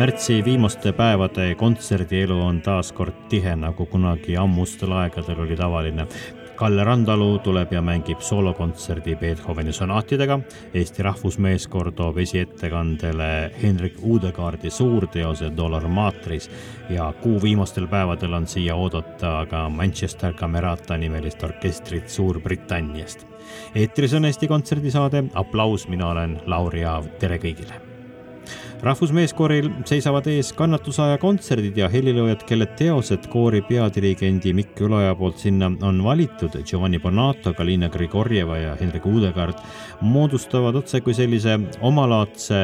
Märtsi viimaste päevade kontserdielu on taas kord tihe, nagu kunagi ammustel aegadel oli tavaline. Kalle Randalu tuleb ja mängib soolokontserdi Beethoveni sonaatidega. Eesti Rahvusmeeskoor toob esiettekandele Henrik Udekaardi suurteose Dollar Matris ja kuu viimastel päevadel on siia oodata ka Manchester Camerata nimelist orkestrit Suurbritanniast. eetris on Eesti Kontserdisaade Applaus, mina olen Lauri Aav, tere kõigile rahvusmeeskooril seisavad ees kannatusaja kontserdid ja heliloojad, kelle teosed koori peadirigendi Mikk Üloja poolt sinna on valitud, Giovanni Bonato, Galina Grigorjeva ja Hendrik Udekaart, moodustavad otsekui sellise omalaadse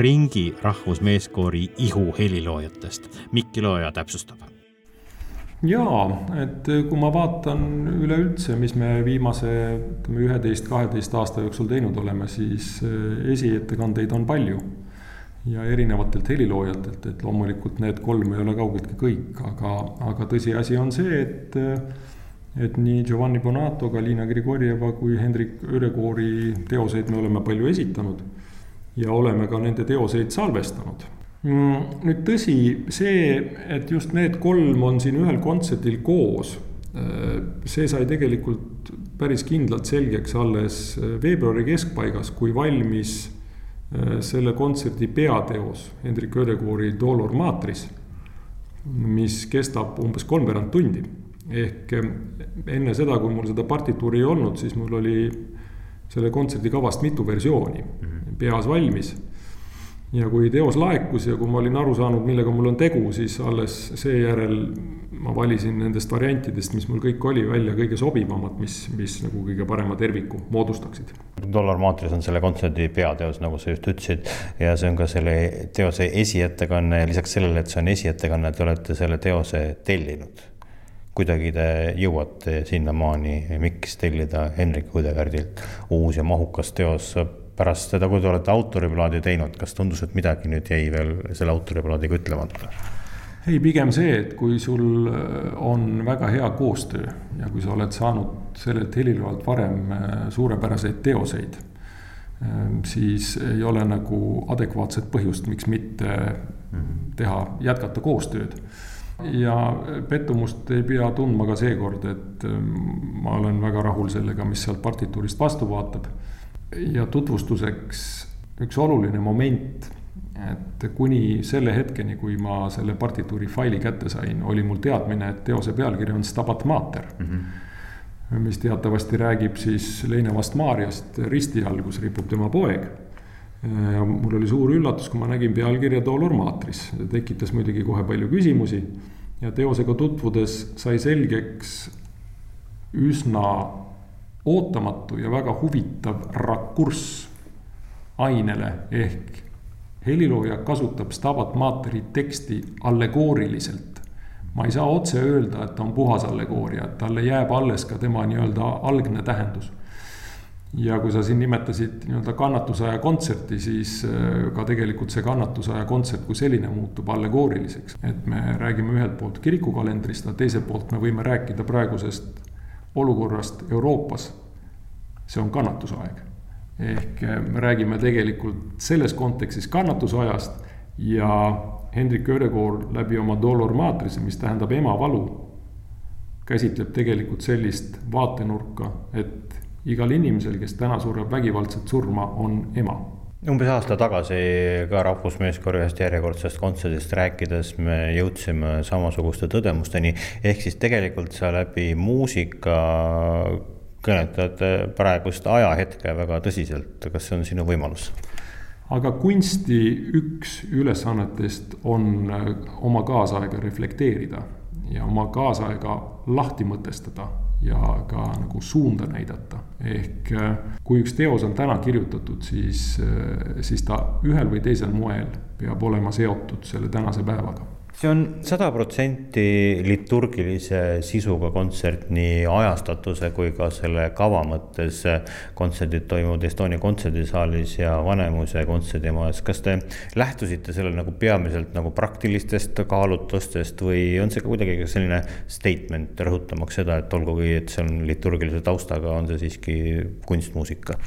ringi rahvusmeeskoori ihu heliloojatest. Mikk Üloja täpsustab. Jaa, et kui ma vaatan üleüldse, mis me viimase ütleme, üheteist, kaheteist aasta jooksul teinud oleme, siis esiettekandeid on palju ja erinevatelt heliloojatelt, et loomulikult need kolm ei ole kaugeltki kõik, aga, aga tõsiasi on see, et et nii Giovanni Bonato, Galina Grigorjeva kui Hendrik Örekoori teoseid me oleme palju esitanud ja oleme ka nende teoseid salvestanud. Nüüd tõsi, see, et just need kolm on siin ühel kontserdil koos, see sai tegelikult päris kindlalt selgeks alles veebruari keskpaigas, kui valmis selle kontserdi peateos, Hendrik Ödekoori Dolor Matris, mis kestab umbes kolmveerand tundi. ehk äh, enne seda, kui mul seda partituuri ei olnud, siis mul oli selle kontserdi kavast mitu versiooni mhm. peas valmis ja kui teos laekus ja kui ma olin aru saanud, millega mul on tegu, siis alles seejärel ma valisin nendest variantidest, mis mul kõik oli, välja kõige sobivamad, mis, mis nagu kõige parema terviku moodustaksid. Dollar Maatris on selle kontserdi peateos, nagu sa just ütlesid, ja see on ka selle teose esiettekanne ja lisaks sellele, et see on esiettekanne, te olete selle teose tellinud. kuidagi te jõuate sinnamaani, miks tellida Henrik Udegaardilt uus ja mahukas teos pärast seda, kui te olete autoriplaadi teinud, kas tundus, et midagi nüüd jäi veel selle autoriplaadiga ütlemata? Ei, pigem see, et kui sul äh, on väga hea koostöö ja kui sa oled saanud sellelt heliloojalt varem äh, suurepäraseid teoseid, äh, siis ei ole nagu adekvaatset põhjust, miks mitte teha, jätkata koostööd. Ja pettumust ei pea tundma ka seekord, et ma olen väga rahul sellega, mis sealt partituurist vastu vaatab. Ja tutvustuseks üks oluline moment, et kuni selle hetkeni, kui ma selle partituuri faili kätte sain, oli mul teadmine, et teose pealkiri on Stabat Mater mm. -hmm. mis teatavasti räägib siis leinevast Maarjast risti all, kus ripub tema poeg. ja mul oli suur üllatus, kui ma nägin pealkirja Dolor Matris, tekitas muidugi kohe palju küsimusi. ja teosega tutvudes sai selgeks üsna ootamatu ja väga huvitav rakurss ainele ehk helilooja kasutab Stabat Materi teksti allegooriliselt. ma ei saa otse öelda, et ta on puhas allegooria, et talle jääb alles ka tema nii-öelda algne tähendus. ja kui sa siin nimetasid nii-öelda kannatusaja kontserti, siis äh, ka tegelikult see kannatusaja kontsert kui selline muutub allegooriliseks. et me räägime ühelt poolt kirikukalendrist, aga teiselt poolt me võime rääkida praegusest olukorrast Euroopas, see on kannatusaeg. Ehk eh, me räägime tegelikult selles kontekstis kannatusajast ja Hendrik Örekoor läbi oma Dolor Matrise, mis tähendab ema valu, käsitleb tegelikult sellist vaatenurka, et igal inimesel, kes täna sureb vägivaldset surma, on ema. Umbes aasta tagasi ka Rahvusmeeskoori ühest järjekordsest kontserdist rääkides me jõudsime samasuguste tõdemusteni, ehk siis tegelikult sa läbi muusika kõnetad praegust ajahetke väga tõsiselt, kas see on sinu võimalus? aga kunsti üks ülesannetest on oma kaasaega reflekteerida ja oma kaasaega lahti mõtestada ja ka nagu suunda näidata. ehk äh, kui üks teos on täna kirjutatud, siis, siis ta ühel või teisel moel peab olema seotud selle tänase päevaga see on sada protsenti liturgilise sisuga kontsert nii ajastatuse kui ka selle kava mõttes. kontserdid toimuvad Estonia kontserdisaalis ja Vanemuise kontserdimajas. kas te lähtusite sellel nagu peamiselt nagu praktilistest kaalutlustest või on see ka kuidagi selline statement rõhutamaks seda, et olgugi, et see on liturgilise taustaga, on see siiski kunstmuusika?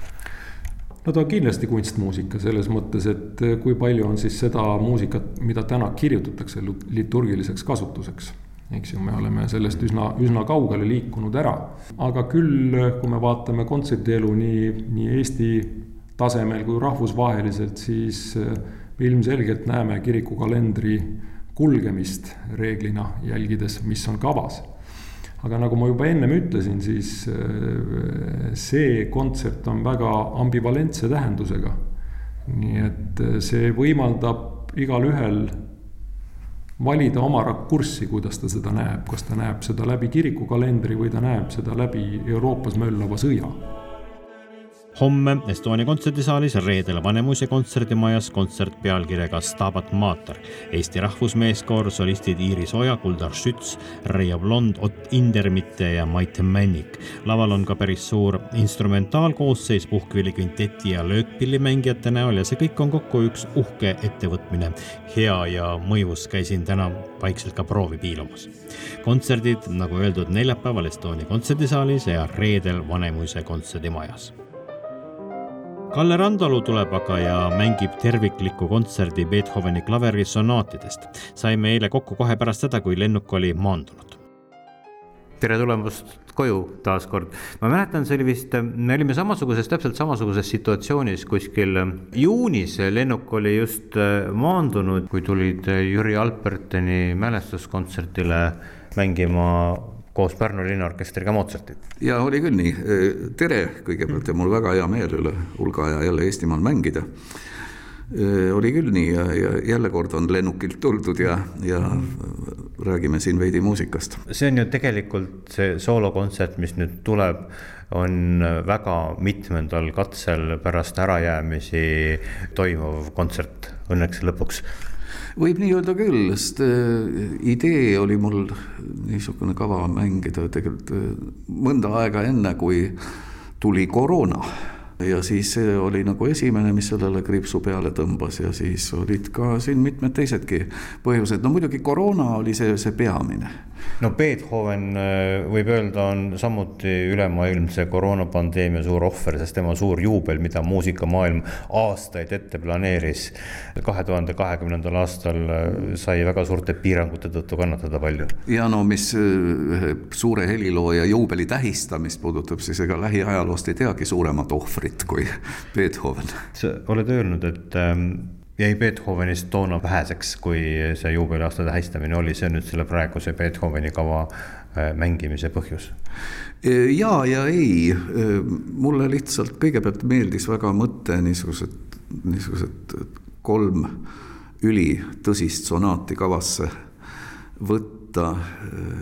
Ta on kindlasti kunstmuusika selles mõttes, et eh, kui palju on siis seda muusikat, mida täna kirjutatakse liturgiliseks kasutuseks. eks ju, me oleme sellest üsna, üsna kaugele liikunud ära. aga küll, kui me vaatame kontserdielu nii, nii Eesti tasemel kui rahvusvaheliselt, siis eh, me ilmselgelt näeme kirikukalendri kulgemist reeglina jälgides, mis on kavas aga nagu ma juba ennem ütlesin, siis äh, see kontsert on väga ambivalentse tähendusega. nii et äh, see võimaldab igalühel valida oma rakurssi, kuidas ta seda näeb, kas ta näeb seda läbi kirikukalendri või ta näeb seda läbi Euroopas möllava sõja homme Estonia kontserdisaalis, reedel Vanemuise kontserdimajas kontsert pealkirjaga Stabat Mater. Eesti Rahvusmeeskoor, solistid Iiris Oja, Kuldar Schütz, Reia Blond, Ott Indermitte ja Mait Männik. laval on ka päris suur instrumentaalkoosseis puhkpilli kvinteti ja löökpillimängijate näol ja see kõik on kokku üks uhke ettevõtmine. hea ja mõjus käisin täna vaikselt ka proovi piilumas. kontserdid, nagu öeldud, neljapäeval Estonia kontserdisaalis ja reedel Vanemuise kontserdimajas Kalle Randalu tuleb aga ja mängib tervikliku kontserdi Beethoveni klaverisonaatidest. saime eile kokku kohe pärast seda, kui lennuk oli maandunud. tere tulemast koju taas kord. ma mäletan, see oli vist, me olime samasuguses, täpselt samasuguses situatsioonis kuskil juunis, lennuk oli just äh, maandunud, kui tulid Jüri Albertini mälestuskontserdile mängima koos Pärnu linnaorkestriga Mozartit. ja oli küll nii, tere kõigepealt ja mul väga hea meel üle hulga aja jälle Eestimaal mängida. oli küll nii ja, ja jälle kord on lennukilt tuldud ja, ja räägime siin veidi muusikast. see on ju tegelikult see soolokontsert, mis nüüd tuleb on väga mitmendal katsel pärast ärajäämisi toimuv kontsert õnneks lõpuks võib nii öelda küll, sest äh, idee oli mul niisugune kava mängida tegelikult äh, mõnda aega enne, kui tuli koroona ja siis see oli nagu esimene, mis sellele kriipsu peale tõmbas ja siis olid ka siin mitmed teisedki põhjused, no muidugi koroona oli see, see peamine. no Beethoven äh, võib öelda, on samuti ülemaailmse koroonapandeemia suur ohver, sest tema suur juubel, mida muusikamaailm aastaid ette planeeris, kahe tuhande kahekümnendal aastal äh, sai väga suurte piirangute tõttu kannatada palju. ja no mis ühe suure helilooja juubeli tähistamist puudutab, siis ega lähiajaloost ei teagi suuremat ohvrit orkestrit kui Beethoven. sa oled öelnud, et ähm, jäi Beethovenist toona väheseks, kui see juubeliaasta tähistamine oli, see on nüüd selle praeguse Beethoveni kava äh, mängimise põhjus? E, ja, ja ei, e, mulle lihtsalt kõigepealt meeldis väga mõte niisugused, niisugused kolm ülitõsist sonaati kavasse võtta võtta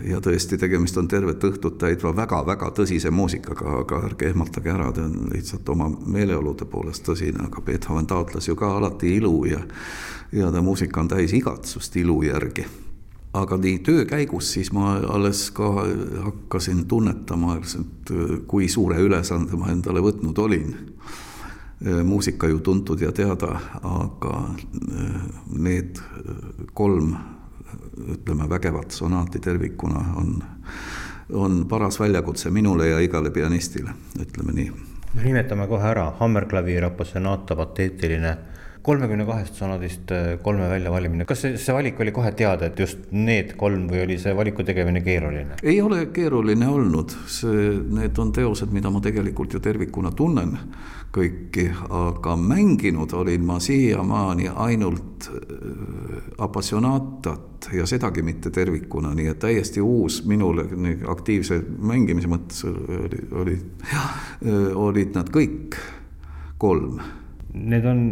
ja tõesti, tegemist on tervet õhtut täitva väga-väga tõsise muusikaga, aga ärge ehmatage ära, ta on lihtsalt oma meeleolude poolest tõsine, aga Beethoven taotles ju ka alati ilu ja ja ta muusika on täis igatsust ilu järgi. aga nii töö käigus siis ma alles ka hakkasin tunnetama, et kui suure ülesande ma endale võtnud olin muusika ju tuntud ja teada, aga need kolm ütleme, vägevat sonaati tervikuna on, on paras väljakutse minule ja igale pianistile, ütleme nii. nimetame kohe ära, hammerklaviir, appassionaata, pateetiline kolmekümne kahest sonaadist äh, kolme väljavalimine, kas see, see valik oli kohe teada, et just need kolm või oli see valiku tegemine keeruline? ei ole keeruline olnud, see, need on teosed, mida ma tegelikult ju tervikuna tunnen kõiki, aga mänginud olin ma siiamaani ainult äh, Appassionatat ja sedagi mitte tervikuna, nii et täiesti uus minule aktiivse mängimise mõttes oli, oli, äh, olid nad kõik kolm. Need on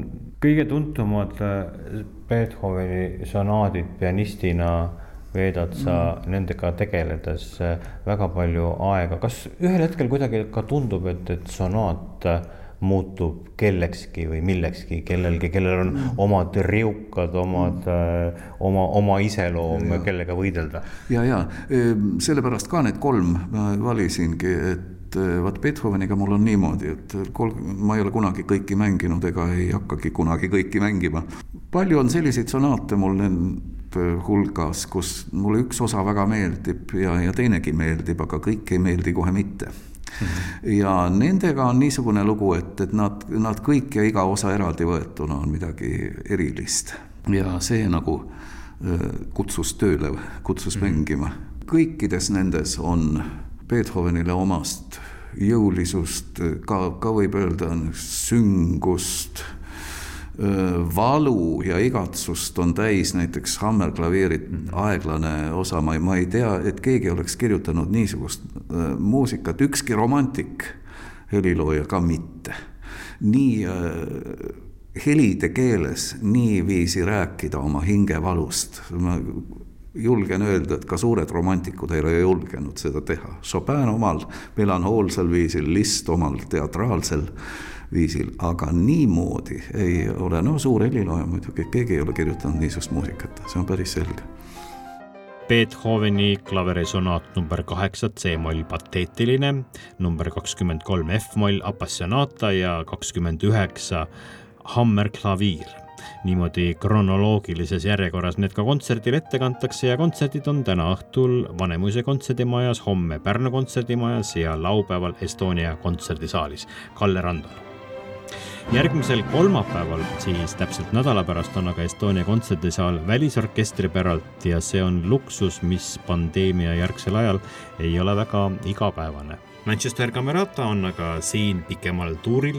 kõige tuntumad äh, Beethoveni sonaadid pianistina veedad sa mm. nendega tegeledes väga palju aega, kas ühel hetkel kuidagi ka tundub, et, et sonaat muutub kellekski või millekski, kellelgi, kellel on mm. omad riukad, omad mm., oma, oma iseloom, kellega võidelda. ja, ja ehm, sellepärast ka need kolm ma valisingi, et eh, vaat Beethoveniga mul on niimoodi, et kolm, ma ei ole kunagi kõiki mänginud ega ei hakkagi kunagi kõiki mängima. palju on selliseid sonaate mul nende hulgas, kus mulle üks osa väga meeldib ja, ja teinegi meeldib, aga kõik ei meeldi kohe mitte ja nendega on niisugune lugu, et, et nad, nad kõik ja iga osa eraldi võetuna on midagi erilist ja see nagu kutsus tööle, kutsus mm -hmm. mängima. kõikides nendes on Beethovenile omast jõulisust, ka, ka võib öelda süngust valu ja igatsust on täis näiteks hammerklaveerit mm, -hmm. aeglane osa, ma ei, ma ei tea, et keegi oleks kirjutanud niisugust muusikat, ükski romantik helilooja ka mitte. nii helide keeles niiviisi rääkida oma hingevalust, ma julgen öelda, et ka suured romantikud ei ole julgenud seda teha. Chopin omal melanhoolsel viisil, Liszt omal teatraalsel viisil, aga niimoodi ei ole, no suur helilooja muidugi, keegi ei ole kirjutanud niisugust muusikat, see on päris selge. Beethoveni klaverisonaat number kaheksa C-moll pateetiline, number kakskümmend kolm F-moll apassionata ja kakskümmend üheksa hammerklaviir niimoodi kronoloogilises järjekorras need ka kontserdil ette kantakse ja kontserdid on täna õhtul Vanemuise kontserdimajas, homme Pärnu kontserdimajas ja laupäeval Estonia kontserdisaalis. Kalle Randol järgmisel kolmapäeval, siis täpselt nädala pärast on aga Estonia kontserdisaal välisorkestri päralt ja see on luksus, mis pandeemia järgsel ajal ei ole väga igapäevane Manchester Camerata on aga siin pikemal tuuril.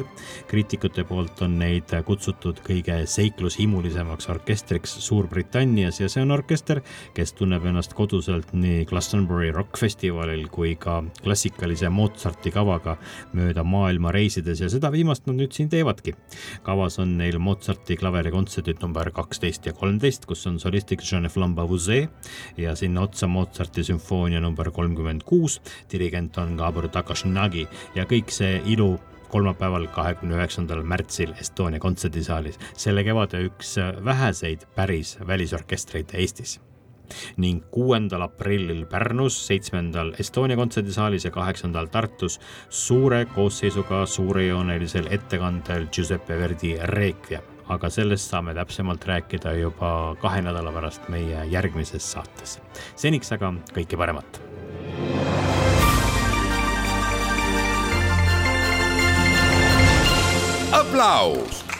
kriitikute poolt on neid kutsutud kõige seiklushimulisemaks orkestriks Suurbritannias ja see on orkester, kes tunneb ennast koduselt nii Glastonbury Rock Festivalil kui ka klassikalise Mozarti kavaga mööda maailma reisides ja seda viimast nad nüüd siin teevadki. kavas on neil Mozarti klaverikontserdid number kaksteist ja kolmteist, kus on solistik ja sinna otsa Mozarti sümfoonia number kolmkümmend kuus, dirigent on Gabor Takashinagi ja kõik see ilu kolmapäeval, kahekümne üheksandal märtsil Estonia kontserdisaalis, selle kevade üks väheseid päris välisorkestreid Eestis ning kuuendal aprillil Pärnus, seitsmendal Estonia kontserdisaalis ja kaheksandal Tartus suure koosseisuga suurejoonelisel ettekandel Giuseppe Verdi Requiem. aga sellest saame täpsemalt rääkida juba kahe nädala pärast meie järgmises saates. seniks aga kõike paremat applaus